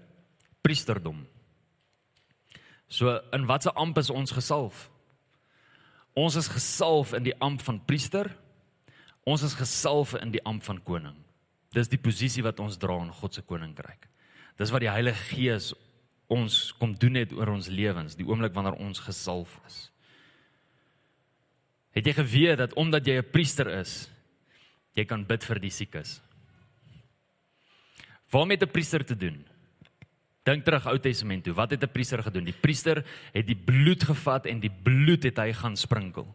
B: priesterdom. So in watter amp is ons gesalf? Ons is gesalf in die amp van priester Ons is gesalf in die amp van koning. Dis die posisie wat ons dra in God se koninkryk. Dis wat die Heilige Gees ons kom doen het oor ons lewens, die oomblik wanneer ons gesalf is. Het jy geweet dat omdat jy 'n priester is, jy kan bid vir die siekes? Waarmee het 'n priester te doen? Dink terug Ou Testament toe. Wat het 'n priester gedoen? Die priester het die bloed gevat en die bloed het hy gaan sprinkel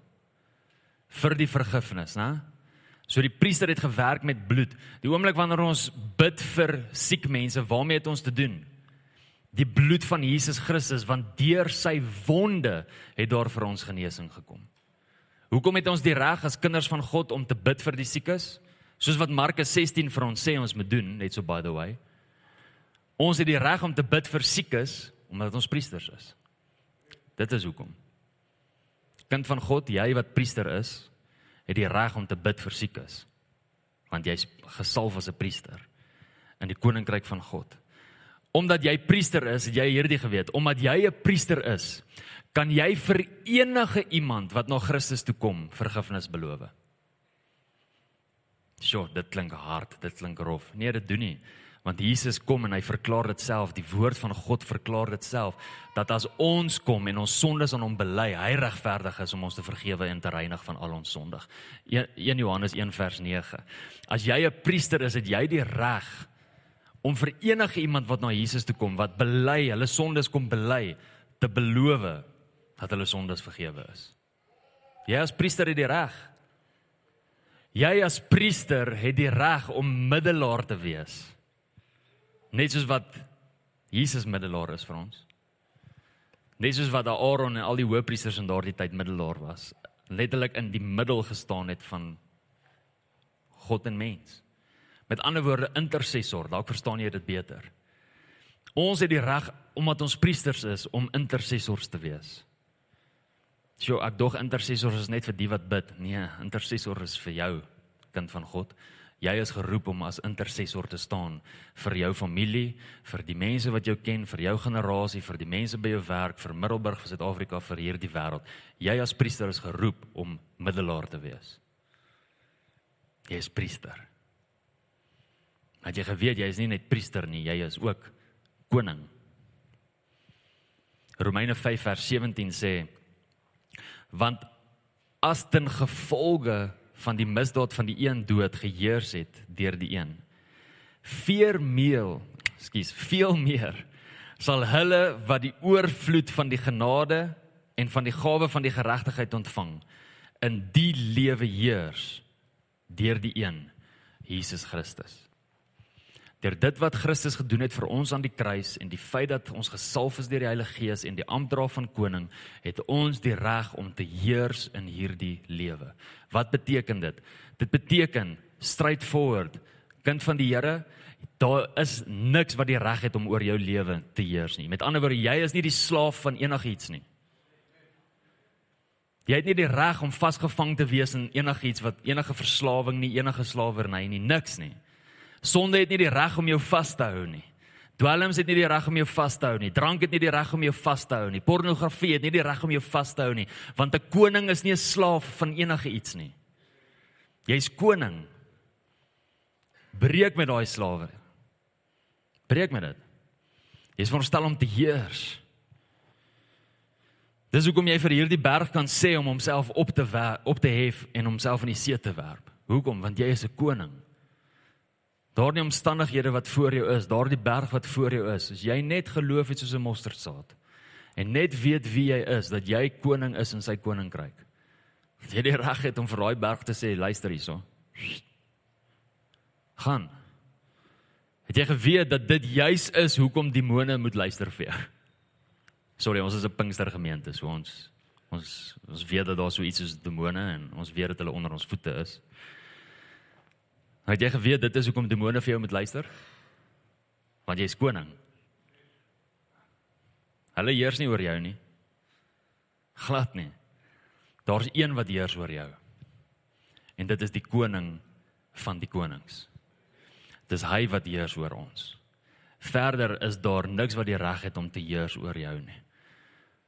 B: vir die vergifnis, né? So die priester het gewerk met bloed. Die oomblik wanneer ons bid vir siek mense, waarmee het ons te doen? Die bloed van Jesus Christus, want deur sy wonde het daar vir ons genesing gekom. Hoekom het ons die reg as kinders van God om te bid vir die siekes? Soos wat Markus 16 vir ons sê ons moet doen, net so by the way. Ons het die reg om te bid vir siekes omdat ons priesters is. Dit is hoekom. Kind van God, jy wat priester is, het die reg om te bid vir siekes. Want jy's gesalf as 'n priester in die koninkryk van God. Omdat jy priester is, het jy hierdie geweet, omdat jy 'n priester is, kan jy vir enige iemand wat na Christus toe kom, vergifnis beloof. Sjoe, dit klink hard, dit klink rof. Nee, dit doen nie. Want Jesus kom en hy verklaar dit self. Die woord van God verklaar dit self dat as ons kom en ons sondes aan hom bely hy regverdig is om ons te vergewe en te reinig van al ons sondig. 1 Johannes 1 vers 9 as jy 'n priester is het jy die reg om vir enige iemand wat na Jesus toe kom wat bely hulle sondes kom bely te beloof dat hulle sondes vergewe is jy as priester het die reg jy as priester het die reg om middelaar te wees Net soos wat Jesus middelaar is vir ons. Net soos wat Aaron en al die hoëpriesters in daardie tyd middelaar was, letterlik in die middel gestaan het van God en mens. Met ander woorde intercessor, dalk verstaan jy dit beter. Ons het die reg omdat ons priesters is om intercessors te wees. Sjoe, ek dog intercessors is net vir die wat bid. Nee, intercessor is vir jou, kind van God. Jy is geroep om as intercessor te staan vir jou familie, vir die mense wat jou ken, vir jou generasie, vir die mense by jou werk, vir Middelburg, vir Suid-Afrika, vir hierdie wêreld. Jy as priester is geroep om middelaar te wees. Jy is priester. Het jy geweet jy is nie net priester nie, jy is ook koning. Romeine 5 vers 17 sê want as ten gevolge van die misdaad van die een dood geheers het deur die een. Veermeel, skus, veel meer sal hulle wat die oorvloed van die genade en van die gawe van die geregtigheid ontvang in die lewe heers deur die een Jesus Christus deur dit wat Christus gedoen het vir ons aan die kruis en die feit dat ons gesalf is deur die Heilige Gees en die amptdra van koning, het ons die reg om te heers in hierdie lewe. Wat beteken dit? Dit beteken straightforward, kind van die Here, daar is niks wat die reg het om oor jou lewe te heers nie. Met ander woorde, jy is nie die slaaf van enigiets nie. Jy het nie die reg om vasgevang te wees in enigiets wat enige verslawing nie, enige slawerny nie, niks nie. Sonde het nie die reg om jou vas te hou nie. Dwelms het nie die reg om jou vas te hou nie. Drank het nie die reg om jou vas te hou nie. Pornografie het nie die reg om jou vas te hou nie, want 'n koning is nie 'n slaaf van enige iets nie. Jy's koning. Breek met daai slawe. Breek met dit. Jy's veronderstel om te heers. Dis hoekom jy vir hierdie berg kan sê om homself op te op te hef en homself in die see te werp. Hoekom? Want jy is 'n koning. Daardie omstandighede wat voor jou is, daardie berg wat voor jou is, as jy net geloof het soos 'n mosterdsaad en net weet wie jy is, dat jy koning is in sy koninkryk. Jy die reg het om vir daai berg te sê, luister hierso. Gaan. Het jy geweet dat dit juis is hoekom demone moet luister vir jou? Sorry, ons is 'n Pinkstergemeente, so ons ons ons weet dat daar so iets soos demone en ons weet dat hulle onder ons voete is. Het jy geweet dit is hoekom demone vir jou moet luister? Want jy is koning. Hulle heers nie oor jou nie. Glad nie. Daar's een wat heers oor jou. En dit is die koning van die konings. Dis hy wat heers oor ons. Verder is daar niks wat die reg het om te heers oor jou nie.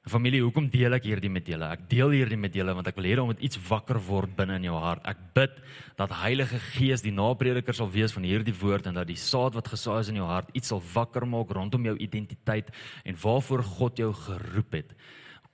B: Familie, hoekom deel ek hierdie met julle? Ek deel hierdie met julle want ek wil hê dat iets wakker word binne in jou hart. Ek bid dat Heilige Gees die naprediker sal wees van hierdie woord en dat die saad wat gesaai is in jou hart iets sal wakker maak rondom jou identiteit en waarvoor God jou geroep het.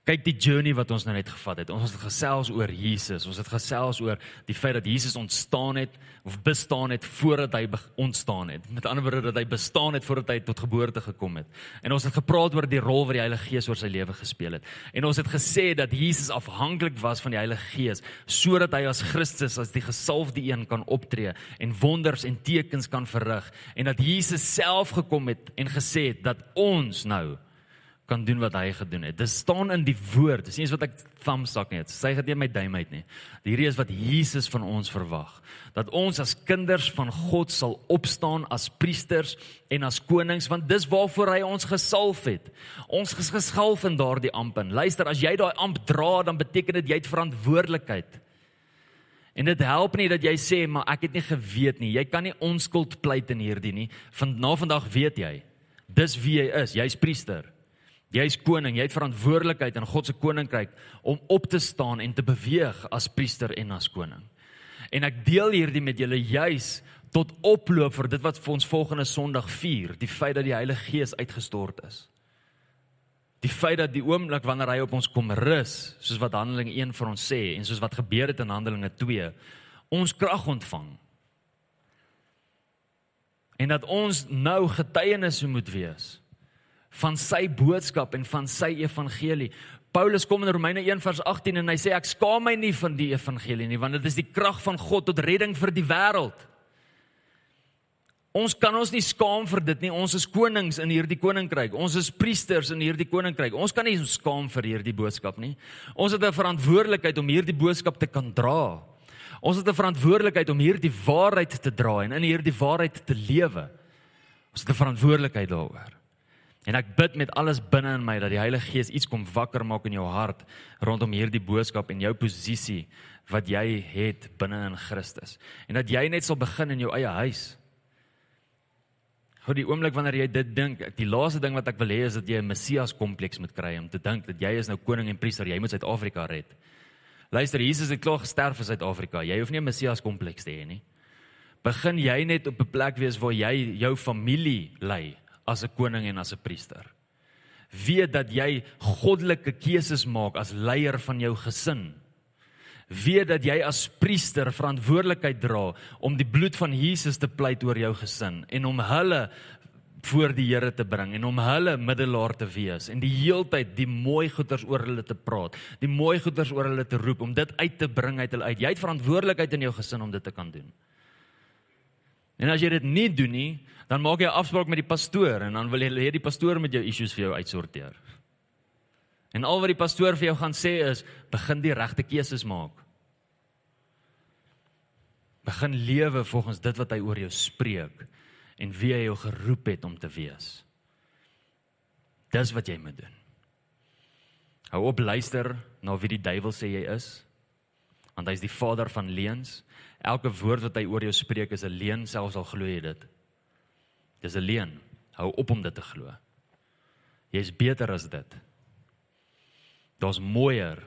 B: Kyk die journey wat ons nou net gevat het. Ons het gesels oor Jesus. Ons het gesels oor die feit dat Jesus ontstaan het of bestaan het voordat hy ontstaan het. Met ander woorde dat hy bestaan het voordat hy tot geboorte gekom het. En ons het gepraat oor die rol wat die Heilige Gees oor sy lewe gespeel het. En ons het gesê dat Jesus afhanklik was van die Heilige Gees sodat hy as Christus as die gesalfde een kan optree en wonders en tekens kan verrig en dat Jesus self gekom het en gesê het dat ons nou kan doen wat hy gedoen het. Dit staan in die woord. Dis nie eens wat ek thumbsak nie. Sy het nie my duim uit nie. Hierdie is wat Jesus van ons verwag. Dat ons as kinders van God sal opstaan as priesters en as konings want dis waarvoor hy ons gesalf het. Ons is gesalf in daardie amp. En luister, as jy daai amp dra, dan beteken dit jy het verantwoordelikheid. En dit help nie dat jy sê maar ek het nie geweet nie. Jy kan nie onskuld pleit in hierdie nie. Van na vandag weet jy. Dis wie jy is. Jy's priester. Jy's koning, jy het verantwoordelikheid in God se koninkryk om op te staan en te beweeg as priester en as koning. En ek deel hierdie met julle juis tot oploop vir dit wat vir ons volgende Sondag vier, die feit dat die Heilige Gees uitgestort is. Die feit dat die oomblik wanneer hy op ons kom rus, soos wat Handelinge 1 vir ons sê en soos wat gebeur het in Handelinge 2, ons krag ontvang. En dat ons nou getuienis moet wees van sy boodskap en van sy evangelie. Paulus kom in Romeine 1 vers 18 en hy sê ek skaam my nie van die evangelie nie want dit is die krag van God tot redding vir die wêreld. Ons kan ons nie skaam vir dit nie. Ons is konings in hierdie koninkryk. Ons is priesters in hierdie koninkryk. Ons kan nie skaam vir hierdie boodskap nie. Ons het 'n verantwoordelikheid om hierdie boodskap te kan dra. Ons het 'n verantwoordelikheid om hierdie waarheid te dra en in hierdie waarheid te lewe. Ons het 'n verantwoordelikheid daaroor. En ek bid met alles binne in my dat die Heilige Gees iets kom wakker maak in jou hart rondom hierdie boodskap en jou posisie wat jy het binne in Christus. En dat jy net sal begin in jou eie huis. Hoe die oomblik wanneer jy dit dink, die laaste ding wat ek wil hê is dat jy 'n Messias kompleks moet kry om te dink dat jy is nou koning en priester, jy moet Suid-Afrika red. Luister, Jesus het klaar gesterf vir Suid-Afrika. Jy hoef nie 'n Messias kompleks te hê nie. Begin jy net op 'n plek wees waar jy jou familie lei as 'n koning en as 'n priester. Weet dat jy goddelike keuses maak as leier van jou gesin. Weet dat jy as priester verantwoordelikheid dra om die bloed van Jesus te pleit oor jou gesin en om hulle voor die Here te bring en om hulle middelaar te wees en die heeltyd die mooi goeders oor hulle te praat, die mooi goeders oor hulle te roep om dit uit te bring uit hulle uit. Jy het verantwoordelikheid in jou gesin om dit te kan doen. En as jy dit nie doen nie, dan maak jy 'n afspraak met die pastoor en dan wil jy hê die pastoor met jou issues vir jou uitsorteer. En al wat die pastoor vir jou gaan sê is, begin die regte keuses maak. Begin lewe volgens dit wat hy oor jou spreek en wie hy jou geroep het om te wees. Dis wat jy moet doen. Hou op luister na wie die duiwel sê jy is, want hy is die vader van leuns. Elke woord wat hy oor jou spreek is 'n leuen, selfs al glo jy dit. Dis 'n leuen. Hou op om dit te glo. Jy's beter as dit. Daar's mooier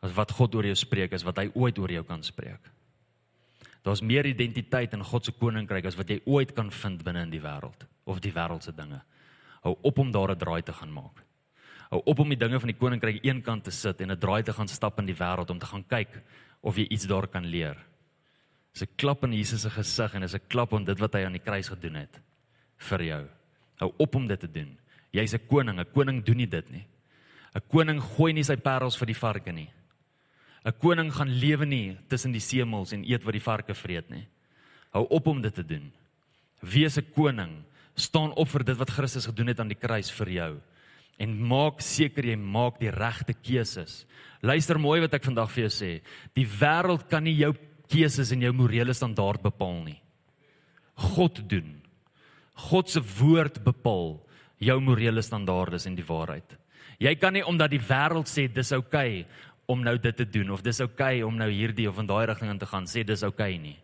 B: as wat God oor jou spreek is wat hy ooit oor jou kan spreek. Daar's meer identiteit in God se koninkryk as wat jy ooit kan vind binne in die wêreld of die wêreldse dinge. Hou op om daar 'n draai te gaan maak. Hou op om die dinge van die koninkryk eenkant te sit en 'n draai te gaan stap in die wêreld om te gaan kyk of jy iets daar kan leer. Dis 'n klap in Jesus se gesig en dis 'n klap op dit wat hy aan die kruis gedoen het vir jou. Hou op om dit te doen. Jy's 'n koning. 'n Koning doen nie dit nie. 'n Koning gooi nie sy parels vir die varke nie. 'n Koning gaan lewe nie tussen die semels en eet wat die varke vreet nie. Hou op om dit te doen. Wees 'n koning. Staan op vir dit wat Christus gedoen het aan die kruis vir jou en maak seker jy maak die regte keuses. Luister mooi wat ek vandag vir jou sê. Die wêreld kan nie jou keuses en jou morele standaard bepaal nie. God doen. God se woord bepaal jou morele standaarde en die waarheid. Jy kan nie omdat die wêreld sê dis oukei okay om nou dit te doen of dis oukei okay om nou hierdie of in daai rigting in te gaan sê dis oukei okay nie.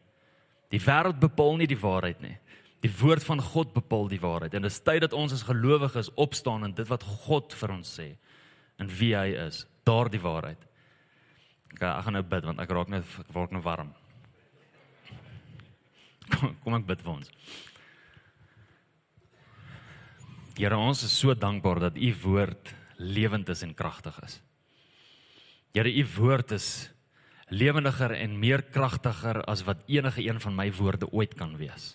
B: Die wêreld bepaal nie die waarheid nie. Die woord van God bepaal die waarheid en dit is tyd dat ons as gelowiges opstaan en dit wat God vir ons sê en wie hy is, daardie waarheid. Ek ek gaan nou bid want ek raak net word nou warm. Kom, kom ek bid vir ons. Here ons is so dankbaar dat u woord lewend is en kragtig is. Here u woord is lewendiger en meer kragtiger as wat enige een van my woorde ooit kan wees.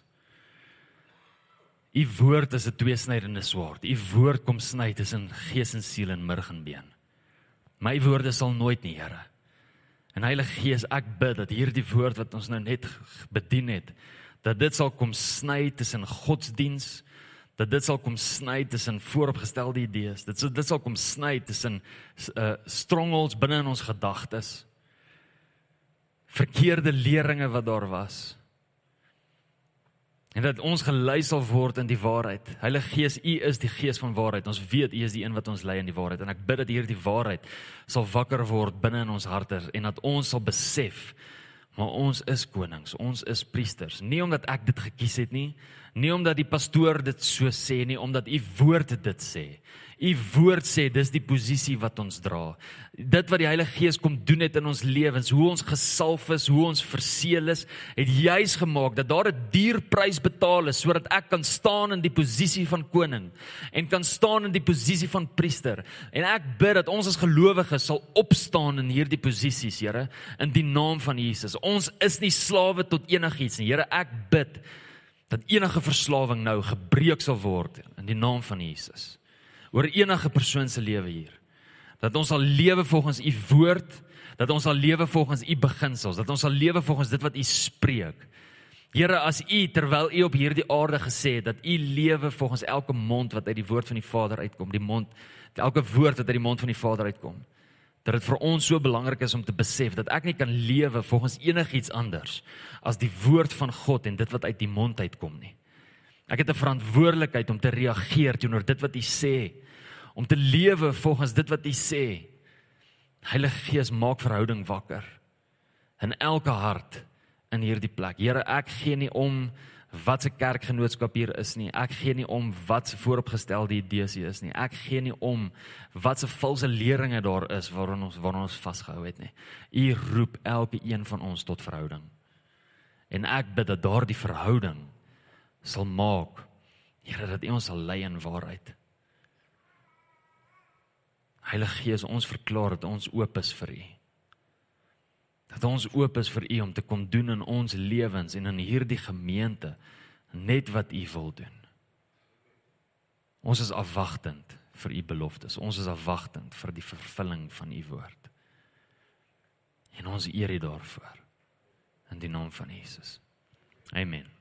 B: U woord is 'n tweesnydende swaard. U woord kom sny tussen gees en siel en murg en been. My woorde sal nooit nie, Here. En Heilige Gees, ek bid dat hierdie woord wat ons nou net bedien het, dat dit sal kom sny tussen godsdiens, dat dit sal kom sny tussen vooropgestelde idees. Dit sal dit sal kom sny tussen uh strongholds binne in ons gedagtes. Verkeerde leringe wat daar was. En dat ons gelei sal word in die waarheid. Heilige Gees, U is die Gees van waarheid. Ons weet U is die een wat ons lei in die waarheid en ek bid dat hierdie waarheid sal wakker word binne in ons harte en dat ons sal besef maar ons is konings, ons is priesters. Nie omdat ek dit gekies het nie, nie omdat die pastoor dit so sê nie, omdat U woord dit sê. U woord sê dis die posisie wat ons dra. Dit wat die Heilige Gees kom doen het in ons lewens, hoe ons gesalf is, hoe ons verseël is, het juis gemaak dat daar 'n duur prys betaal is sodat ek kan staan in die posisie van koning en kan staan in die posisie van priester. En ek bid dat ons as gelowiges sal opstaan in hierdie posisies, Here, in die naam van Jesus. Ons is nie slawe tot enigiets nie. Here, ek bid dat enige verslawing nou gebreek sal word in die naam van Jesus oor enige persoon se lewe hier. Dat ons sal lewe volgens u woord, dat ons sal lewe volgens u beginsels, dat ons sal lewe volgens dit wat u spreek. Here, as u terwyl u op hierdie aarde gesê het dat u lewe volgens elke mond wat uit die woord van die Vader uitkom, die mond elke woord wat uit die mond van die Vader uitkom, dat dit vir ons so belangrik is om te besef dat ek nie kan lewe volgens enigiets anders as die woord van God en dit wat uit die mond uitkom nie. Ek het 'n verantwoordelikheid om te reageer teenoor dit wat U sê, om te lewe volgens dit wat U sê. Heilige Gees, maak verhouding wakker in elke hart in hierdie plek. Here, ek gee nie om wat se kerkgenootskap hier is nie. Ek gee nie om wat se vooropgestelde idees hier is nie. Ek gee nie om wat se valse leringe daar is waaraan ons waaraan ons vasgehou het nie. U roep elke een van ons tot verhouding. En ek bid dat daardie verhouding sal maak. Here dat U ons sal lei in waarheid. Heilige Gees, ons verklaar dat ons oop is vir U. Dat ons oop is vir U om te kom doen in ons lewens en in hierdie gemeente net wat U wil doen. Ons is afwagtend vir U beloftes. Ons is afwagtend vir die vervulling van U woord. En ons eer U daarvoor in die naam van Jesus. Amen.